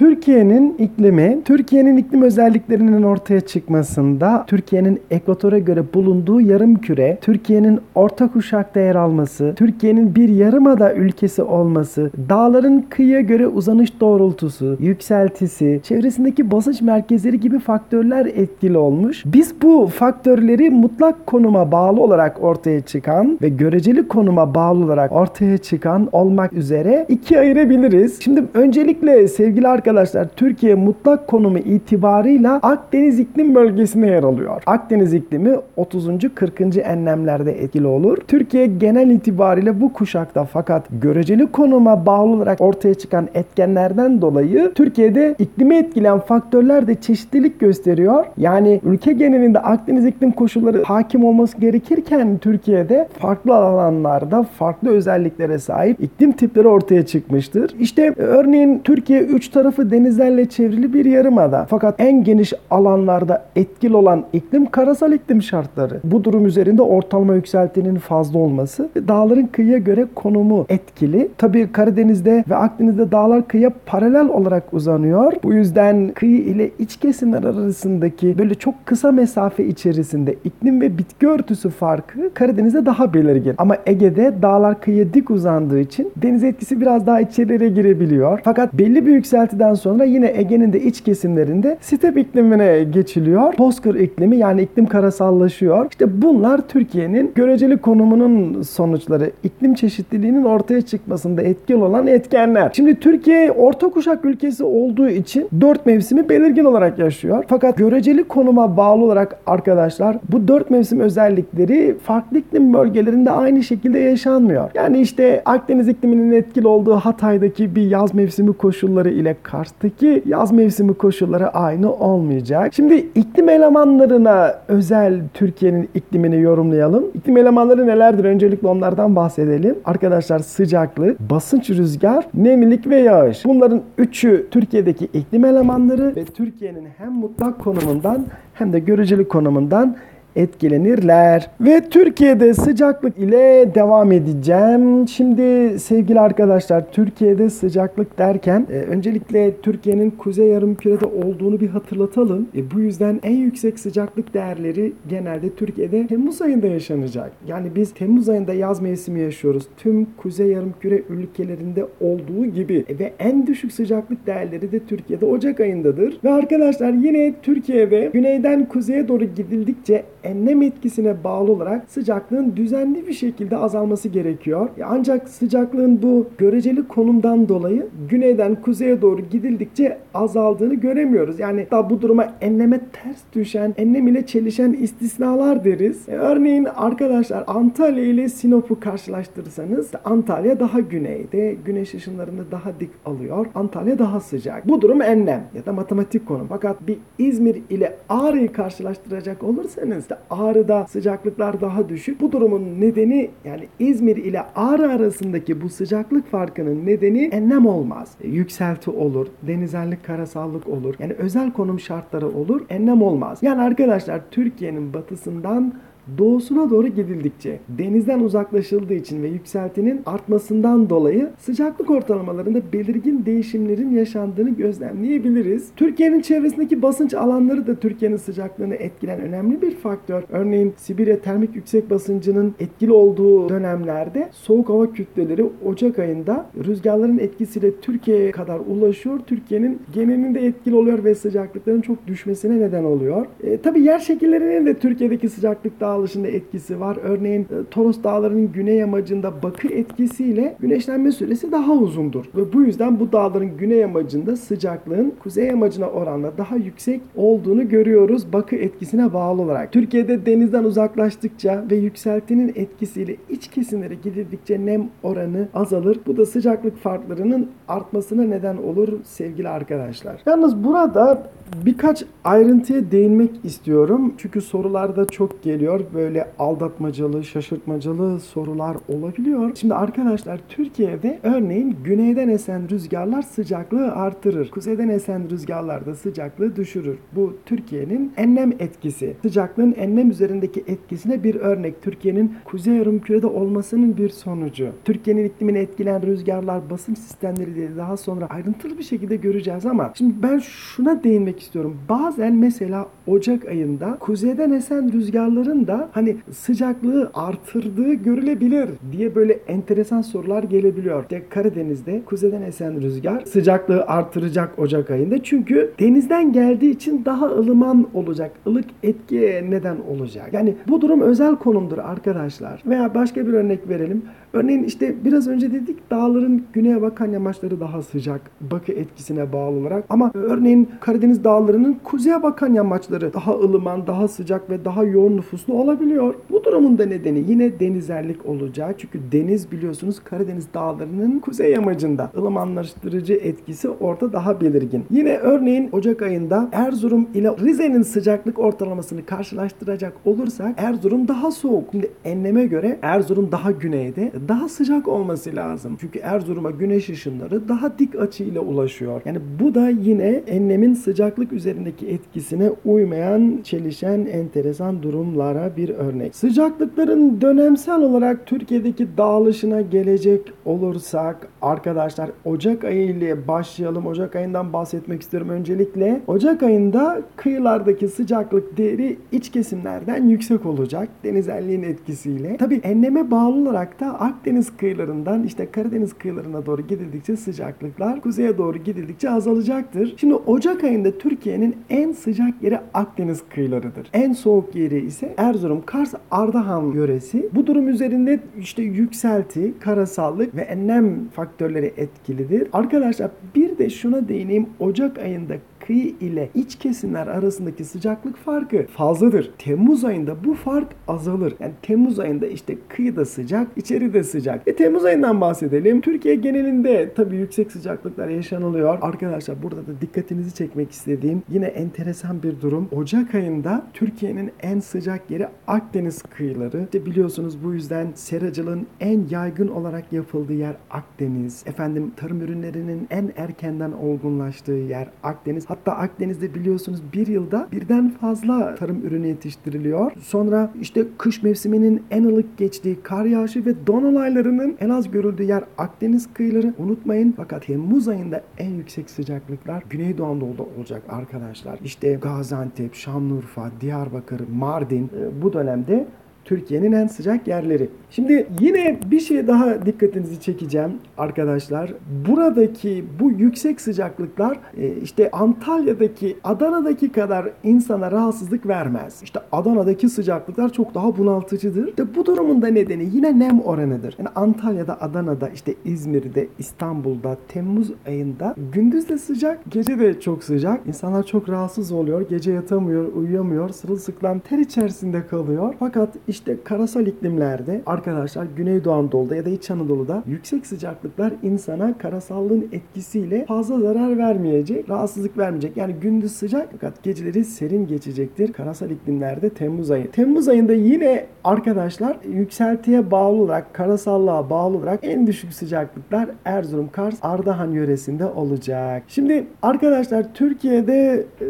Türkiye'nin iklimi, Türkiye'nin iklim özelliklerinin ortaya çıkmasında, Türkiye'nin ekvatora göre bulunduğu yarım küre, Türkiye'nin orta kuşakta yer alması, Türkiye'nin bir yarımada ülkesi olması, dağların kıyıya göre uzanış doğrultusu, yükseltisi, çevresindeki basınç merkezleri gibi faktörler etkili olmuş. Biz bu faktörleri mutlak konuma bağlı olarak ortaya çıkan ve göreceli konuma bağlı olarak ortaya çıkan olmak üzere ikiye ayırabiliriz. Şimdi öncelikle sevgili arkadaşlar Türkiye mutlak konumu itibarıyla Akdeniz iklim bölgesine yer alıyor. Akdeniz iklimi 30. 40. enlemlerde etkili olur. Türkiye genel itibariyle bu kuşakta fakat göreceli konuma bağlı olarak ortaya çıkan etkenlerden dolayı Türkiye'de iklimi etkileyen faktörler de çeşitlilik gösteriyor. Yani ülke genelinde Akdeniz iklim koşulları hakim olması gerekirken Türkiye'de farklı alanlarda farklı özelliklere sahip iklim tipleri ortaya çıkmıştır. İşte örneğin Türkiye 3 tarafı tarafı denizlerle çevrili bir yarımada. Fakat en geniş alanlarda etkili olan iklim karasal iklim şartları. Bu durum üzerinde ortalama yükseltinin fazla olması, dağların kıyıya göre konumu etkili. Tabii Karadeniz'de ve Akdeniz'de dağlar kıyıya paralel olarak uzanıyor. Bu yüzden kıyı ile iç kesimler arasındaki böyle çok kısa mesafe içerisinde iklim ve bitki örtüsü farkı Karadeniz'de daha belirgin. Ama Ege'de dağlar kıyıya dik uzandığı için deniz etkisi biraz daha içerilere girebiliyor. Fakat belli bir yükseltiden Ege'den sonra yine Ege'nin de iç kesimlerinde step iklimine geçiliyor. Bozkır iklimi yani iklim karasallaşıyor. İşte bunlar Türkiye'nin göreceli konumunun sonuçları. iklim çeşitliliğinin ortaya çıkmasında etkili olan etkenler. Şimdi Türkiye orta kuşak ülkesi olduğu için dört mevsimi belirgin olarak yaşıyor. Fakat göreceli konuma bağlı olarak arkadaşlar bu dört mevsim özellikleri farklı iklim bölgelerinde aynı şekilde yaşanmıyor. Yani işte Akdeniz ikliminin etkili olduğu Hatay'daki bir yaz mevsimi koşulları ile Kars'taki yaz mevsimi koşulları aynı olmayacak. Şimdi iklim elemanlarına özel Türkiye'nin iklimini yorumlayalım. İklim elemanları nelerdir? Öncelikle onlardan bahsedelim. Arkadaşlar sıcaklık, basınç rüzgar, nemlilik ve yağış. Bunların üçü Türkiye'deki iklim elemanları ve Türkiye'nin hem mutlak konumundan hem de göreceli konumundan etkilenirler. Ve Türkiye'de sıcaklık ile devam edeceğim. Şimdi sevgili arkadaşlar Türkiye'de sıcaklık derken e, öncelikle Türkiye'nin kuzey yarım kürede olduğunu bir hatırlatalım. E, bu yüzden en yüksek sıcaklık değerleri genelde Türkiye'de Temmuz ayında yaşanacak. Yani biz Temmuz ayında yaz mevsimi yaşıyoruz. Tüm kuzey yarım küre ülkelerinde olduğu gibi e, ve en düşük sıcaklık değerleri de Türkiye'de Ocak ayındadır. Ve arkadaşlar yine Türkiye'de güneyden kuzeye doğru gidildikçe enlem etkisine bağlı olarak sıcaklığın düzenli bir şekilde azalması gerekiyor. Ancak sıcaklığın bu göreceli konumdan dolayı güneyden kuzeye doğru gidildikçe azaldığını göremiyoruz. Yani da bu duruma enleme ters düşen, enlem ile çelişen istisnalar deriz. E, örneğin arkadaşlar Antalya ile Sinop'u karşılaştırırsanız Antalya daha güneyde, güneş ışınlarını daha dik alıyor. Antalya daha sıcak. Bu durum enlem ya da matematik konu. Fakat bir İzmir ile Ağrı'yı karşılaştıracak olursanız işte Ağrı'da sıcaklıklar daha düşük. Bu durumun nedeni yani İzmir ile Ağrı arasındaki bu sıcaklık farkının nedeni enlem olmaz. E, yükselti olur, denizellik, karasallık olur. Yani özel konum şartları olur, enlem olmaz. Yani arkadaşlar Türkiye'nin batısından doğusuna doğru gidildikçe denizden uzaklaşıldığı için ve yükseltinin artmasından dolayı sıcaklık ortalamalarında belirgin değişimlerin yaşandığını gözlemleyebiliriz. Türkiye'nin çevresindeki basınç alanları da Türkiye'nin sıcaklığını etkilen önemli bir faktör. Örneğin Sibirya termik yüksek basıncının etkili olduğu dönemlerde soğuk hava kütleleri Ocak ayında rüzgarların etkisiyle Türkiye'ye kadar ulaşıyor. Türkiye'nin genelinde etkili oluyor ve sıcaklıkların çok düşmesine neden oluyor. E, tabii yer şekillerinin de Türkiye'deki sıcaklık dağılımı dağılışında etkisi var. Örneğin e, Toros Dağları'nın güney yamacında bakı etkisiyle güneşlenme süresi daha uzundur. Ve bu yüzden bu dağların güney yamacında sıcaklığın kuzey yamacına oranla daha yüksek olduğunu görüyoruz bakı etkisine bağlı olarak. Türkiye'de denizden uzaklaştıkça ve yükseltinin etkisiyle iç kesimlere gidildikçe nem oranı azalır. Bu da sıcaklık farklarının artmasına neden olur sevgili arkadaşlar. Yalnız burada birkaç ayrıntıya değinmek istiyorum. Çünkü sorularda çok geliyor olabiliyor. Böyle aldatmacalı, şaşırtmacalı sorular olabiliyor. Şimdi arkadaşlar Türkiye'de örneğin güneyden esen rüzgarlar sıcaklığı artırır. Kuzeyden esen rüzgarlar da sıcaklığı düşürür. Bu Türkiye'nin enlem etkisi. Sıcaklığın enlem üzerindeki etkisine bir örnek. Türkiye'nin kuzey yarımkürede olmasının bir sonucu. Türkiye'nin iklimini etkileyen rüzgarlar, basınç sistemleri diye daha sonra ayrıntılı bir şekilde göreceğiz ama şimdi ben şuna değinmek istiyorum. Bazen mesela Ocak ayında kuzeyden esen rüzgarların da hani sıcaklığı artırdığı görülebilir diye böyle enteresan sorular gelebiliyor. İşte Karadeniz'de kuzeyden esen rüzgar sıcaklığı artıracak Ocak ayında. Çünkü denizden geldiği için daha ılıman olacak. ılık etkiye neden olacak. Yani bu durum özel konumdur arkadaşlar. Veya başka bir örnek verelim. Örneğin işte biraz önce dedik dağların güneye bakan yamaçları daha sıcak. Bakı etkisine bağlı olarak. Ama örneğin Karadeniz dağlarının kuzeye bakan yamaçları daha ılıman, daha sıcak ve daha yoğun nüfuslu olabiliyor. Bu durumun da nedeni yine denizerlik olacak. Çünkü deniz biliyorsunuz Karadeniz dağlarının kuzey yamacında. ılımanlaştırıcı etkisi orada daha belirgin. Yine örneğin Ocak ayında Erzurum ile Rize'nin sıcaklık ortalamasını karşılaştıracak olursak Erzurum daha soğuk. Şimdi enleme göre Erzurum daha güneyde daha sıcak olması lazım. Çünkü Erzurum'a güneş ışınları daha dik açıyla ulaşıyor. Yani bu da yine enlemin sıcaklık üzerindeki etkisine uymayan, çelişen, enteresan durumlara bir örnek. Sıcaklıkların dönemsel olarak Türkiye'deki dağılışına gelecek olursak arkadaşlar Ocak ayı ile başlayalım. Ocak ayından bahsetmek istiyorum öncelikle. Ocak ayında kıyılardaki sıcaklık değeri iç kesimlerden yüksek olacak. Denizelliğin etkisiyle. Tabi enleme bağlı olarak da Akdeniz kıyılarından işte Karadeniz kıyılarına doğru gidildikçe sıcaklıklar kuzeye doğru gidildikçe azalacaktır. Şimdi Ocak ayında Türkiye'nin en sıcak yeri Akdeniz kıyılarıdır. En soğuk yeri ise Erzurum, Kars, Ardahan yöresi. Bu durum üzerinde işte yükselti, karasallık ve enlem faktörleri etkilidir. Arkadaşlar bir de şuna değineyim. Ocak ayında kıyı ile iç kesimler arasındaki sıcaklık farkı fazladır. Temmuz ayında bu fark azalır. Yani Temmuz ayında işte kıyıda sıcak, içeri de sıcak. E Temmuz ayından bahsedelim. Türkiye genelinde tabii yüksek sıcaklıklar yaşanılıyor. Arkadaşlar burada da dikkatinizi çekmek istediğim yine enteresan bir durum. Ocak ayında Türkiye'nin en sıcak yeri Akdeniz kıyıları. İşte biliyorsunuz bu yüzden seracılığın en yaygın olarak yapıldığı yer Akdeniz. Efendim tarım ürünlerinin en erkenden olgunlaştığı yer Akdeniz. Hatta Akdeniz'de biliyorsunuz bir yılda birden fazla tarım ürünü yetiştiriliyor. Sonra işte kış mevsiminin en ılık geçtiği kar yağışı ve don olaylarının en az görüldüğü yer Akdeniz kıyıları. Unutmayın fakat Temmuz ayında en yüksek sıcaklıklar Güneydoğu Anadolu'da olacak arkadaşlar. İşte Gaziantep, Şanlıurfa, Diyarbakır, Mardin e, bu dönemde Türkiye'nin en sıcak yerleri. Şimdi yine bir şey daha dikkatinizi çekeceğim arkadaşlar. Buradaki bu yüksek sıcaklıklar e, işte Antalya'daki, Adana'daki kadar insana rahatsızlık vermez. İşte Adana'daki sıcaklıklar çok daha bunaltıcıdır. İşte bu durumun da nedeni yine nem oranıdır. Yani Antalya'da, Adana'da, işte İzmir'de, İstanbul'da Temmuz ayında gündüz de sıcak, gece de çok sıcak. İnsanlar çok rahatsız oluyor. Gece yatamıyor, uyuyamıyor. Sırılsıklam ter içerisinde kalıyor. Fakat işte karasal iklimlerde arkadaşlar Güneydoğu Anadolu'da ya da İç Anadolu'da yüksek sıcaklıklar insana karasallığın etkisiyle fazla zarar vermeyecek, rahatsızlık vermeyecek. Yani gündüz sıcak fakat geceleri serin geçecektir. Karasal iklimlerde Temmuz ayı. Temmuz ayında yine arkadaşlar yükseltiye bağlı olarak, karasallığa bağlı olarak en düşük sıcaklıklar Erzurum, Kars, Ardahan yöresinde olacak. Şimdi arkadaşlar Türkiye'de e,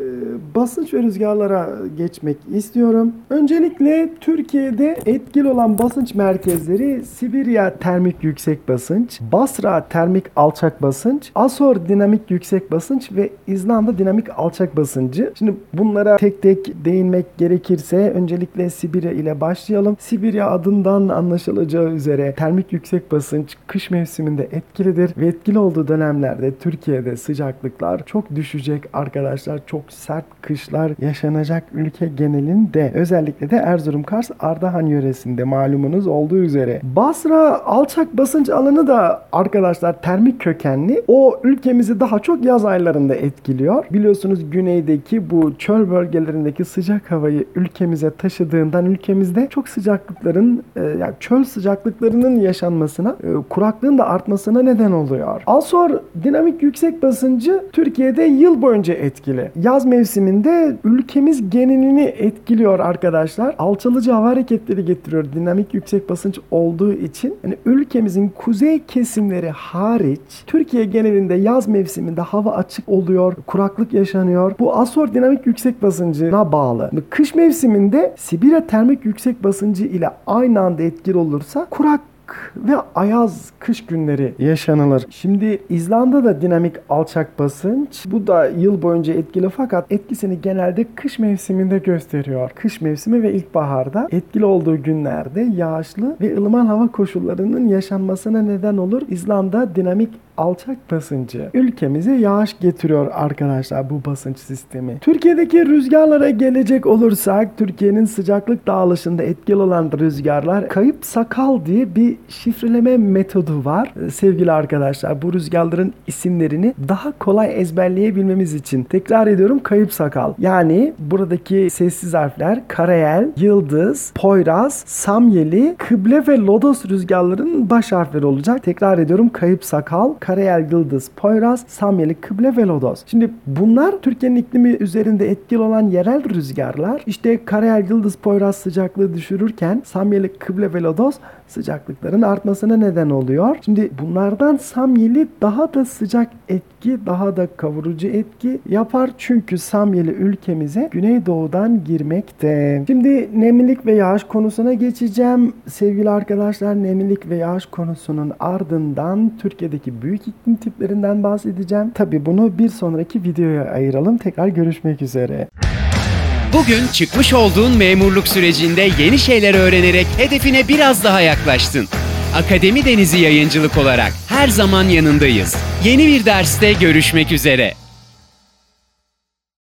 basınç ve rüzgarlara geçmek istiyorum. Öncelikle Türkiye'de etkili olan basınç merkezleri Sibirya termik yüksek basınç, Basra termik alçak basınç, Asor dinamik yüksek basınç ve İzlanda dinamik alçak basıncı. Şimdi bunlara tek tek değinmek gerekirse öncelikle Sibirya ile başlayalım. Sibirya adından anlaşılacağı üzere termik yüksek basınç kış mevsiminde etkilidir ve etkili olduğu dönemlerde Türkiye'de sıcaklıklar çok düşecek arkadaşlar. Çok sert kışlar yaşanacak ülke genelinde. Özellikle de Erzurum, Kars, Ardahan Ardahan yöresinde malumunuz olduğu üzere. Basra alçak basınç alanı da arkadaşlar termik kökenli. O ülkemizi daha çok yaz aylarında etkiliyor. Biliyorsunuz güneydeki bu çöl bölgelerindeki sıcak havayı ülkemize taşıdığından ülkemizde çok sıcaklıkların e, yani çöl sıcaklıklarının yaşanmasına, e, kuraklığın da artmasına neden oluyor. Asor dinamik yüksek basıncı Türkiye'de yıl boyunca etkili. Yaz mevsiminde ülkemiz genelini etkiliyor arkadaşlar. Alçalıcı hava hareketleri getiriyor dinamik yüksek basınç olduğu için. Yani ülkemizin kuzey kesimleri hariç Türkiye genelinde yaz mevsiminde hava açık oluyor, kuraklık yaşanıyor. Bu Asor dinamik yüksek basıncına bağlı. Kış mevsiminde Sibirya termik yüksek basıncı ile aynı anda etkili olursa kurak ve ayaz kış günleri yaşanılır. Şimdi İzlanda'da dinamik alçak basınç bu da yıl boyunca etkili fakat etkisini genelde kış mevsiminde gösteriyor. Kış mevsimi ve ilkbaharda etkili olduğu günlerde yağışlı ve ılıman hava koşullarının yaşanmasına neden olur. İzlanda dinamik alçak basıncı ülkemize yağış getiriyor arkadaşlar bu basınç sistemi. Türkiye'deki rüzgarlara gelecek olursak Türkiye'nin sıcaklık dağılışında etkili olan rüzgarlar kayıp sakal diye bir şifreleme metodu var. Ee, Sevgili arkadaşlar bu rüzgarların isimlerini daha kolay ezberleyebilmemiz için tekrar ediyorum kayıp sakal. Yani buradaki sessiz harfler Karayel, Yıldız, Poyraz, Samyeli, Kıble ve Lodos rüzgarlarının baş harfleri olacak. Tekrar ediyorum kayıp sakal, Karayel, Yıldız, Poyraz, Samyeli, Kıble ve Lodos. Şimdi bunlar Türkiye'nin iklimi üzerinde etkili olan yerel rüzgarlar. İşte Karayel, Yıldız, Poyraz sıcaklığı düşürürken Samyeli, Kıble ve Lodos sıcaklıkların artmasına neden oluyor. Şimdi bunlardan Samyeli daha da sıcak etki, daha da kavurucu etki yapar. Çünkü Samyeli ülkemize güneydoğudan girmekte. Şimdi nemlilik ve yağış konusuna geçeceğim. Sevgili arkadaşlar nemlilik ve yağış konusunun ardından Türkiye'deki büyük iklim tiplerinden bahsedeceğim. Tabi bunu bir sonraki videoya ayıralım. Tekrar görüşmek üzere. Bugün çıkmış olduğun memurluk sürecinde yeni şeyler öğrenerek hedefine biraz daha yaklaştın. Akademi Denizi Yayıncılık olarak her zaman yanındayız. Yeni bir derste görüşmek üzere.